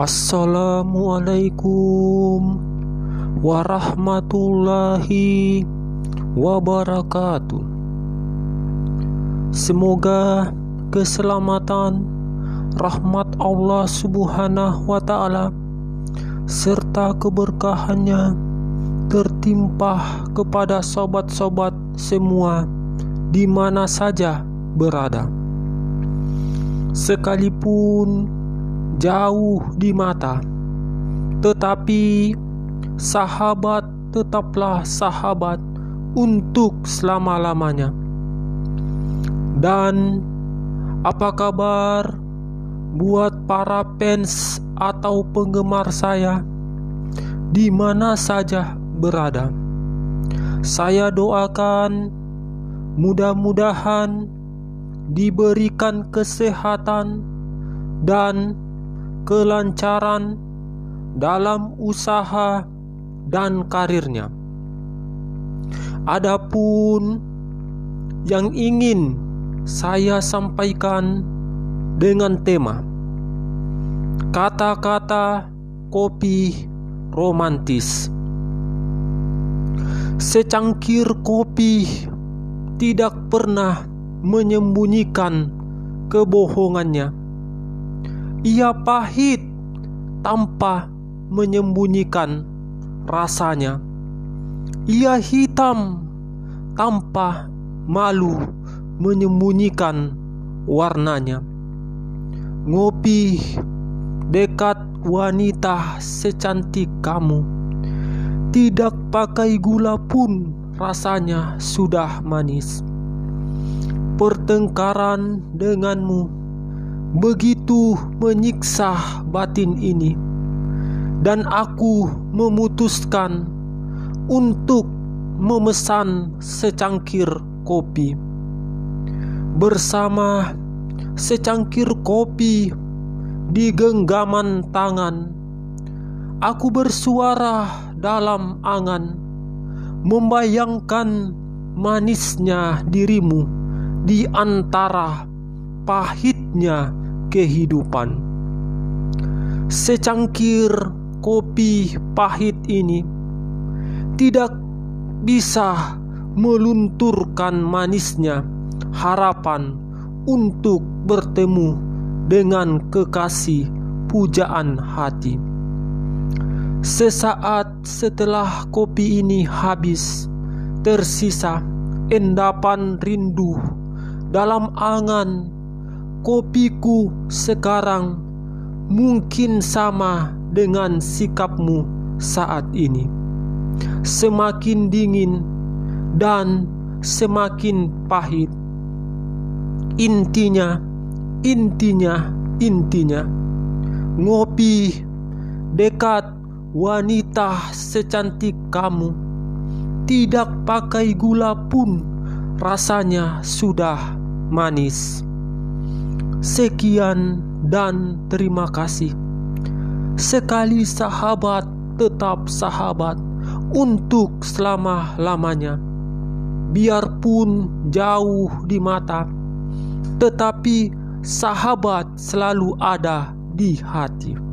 Assalamualaikum warahmatullahi wabarakatuh. Semoga keselamatan, rahmat Allah Subhanahu wa Ta'ala, serta keberkahannya tertimpa kepada sobat-sobat semua di mana saja berada, sekalipun jauh di mata, tetapi sahabat tetaplah sahabat untuk selama-lamanya. Dan apa kabar buat para fans atau penggemar saya di mana saja berada? Saya doakan mudah-mudahan diberikan kesehatan dan kelancaran dalam usaha dan karirnya. Adapun yang ingin saya sampaikan dengan tema kata-kata kopi romantis. Secangkir kopi tidak pernah menyembunyikan kebohongannya ia pahit tanpa menyembunyikan rasanya. Ia hitam tanpa malu menyembunyikan warnanya. Ngopi dekat wanita secantik kamu, tidak pakai gula pun rasanya sudah manis. Pertengkaran denganmu begitu menyiksa batin ini, dan aku memutuskan untuk memesan secangkir kopi. Bersama secangkir kopi di genggaman tangan, aku bersuara dalam angan, membayangkan manisnya dirimu di antara pahitnya kehidupan. Secangkir kopi pahit ini tidak bisa melunturkan manisnya harapan untuk bertemu dengan kekasih pujaan hati. Sesaat setelah kopi ini habis, tersisa endapan rindu dalam angan kopiku sekarang mungkin sama dengan sikapmu saat ini. Semakin dingin dan semakin pahit. Intinya, intinya, intinya, ngopi dekat wanita secantik kamu, tidak pakai gula pun rasanya sudah manis. Sekian dan terima kasih. Sekali sahabat tetap sahabat untuk selama-lamanya. Biarpun jauh di mata, tetapi sahabat selalu ada di hati.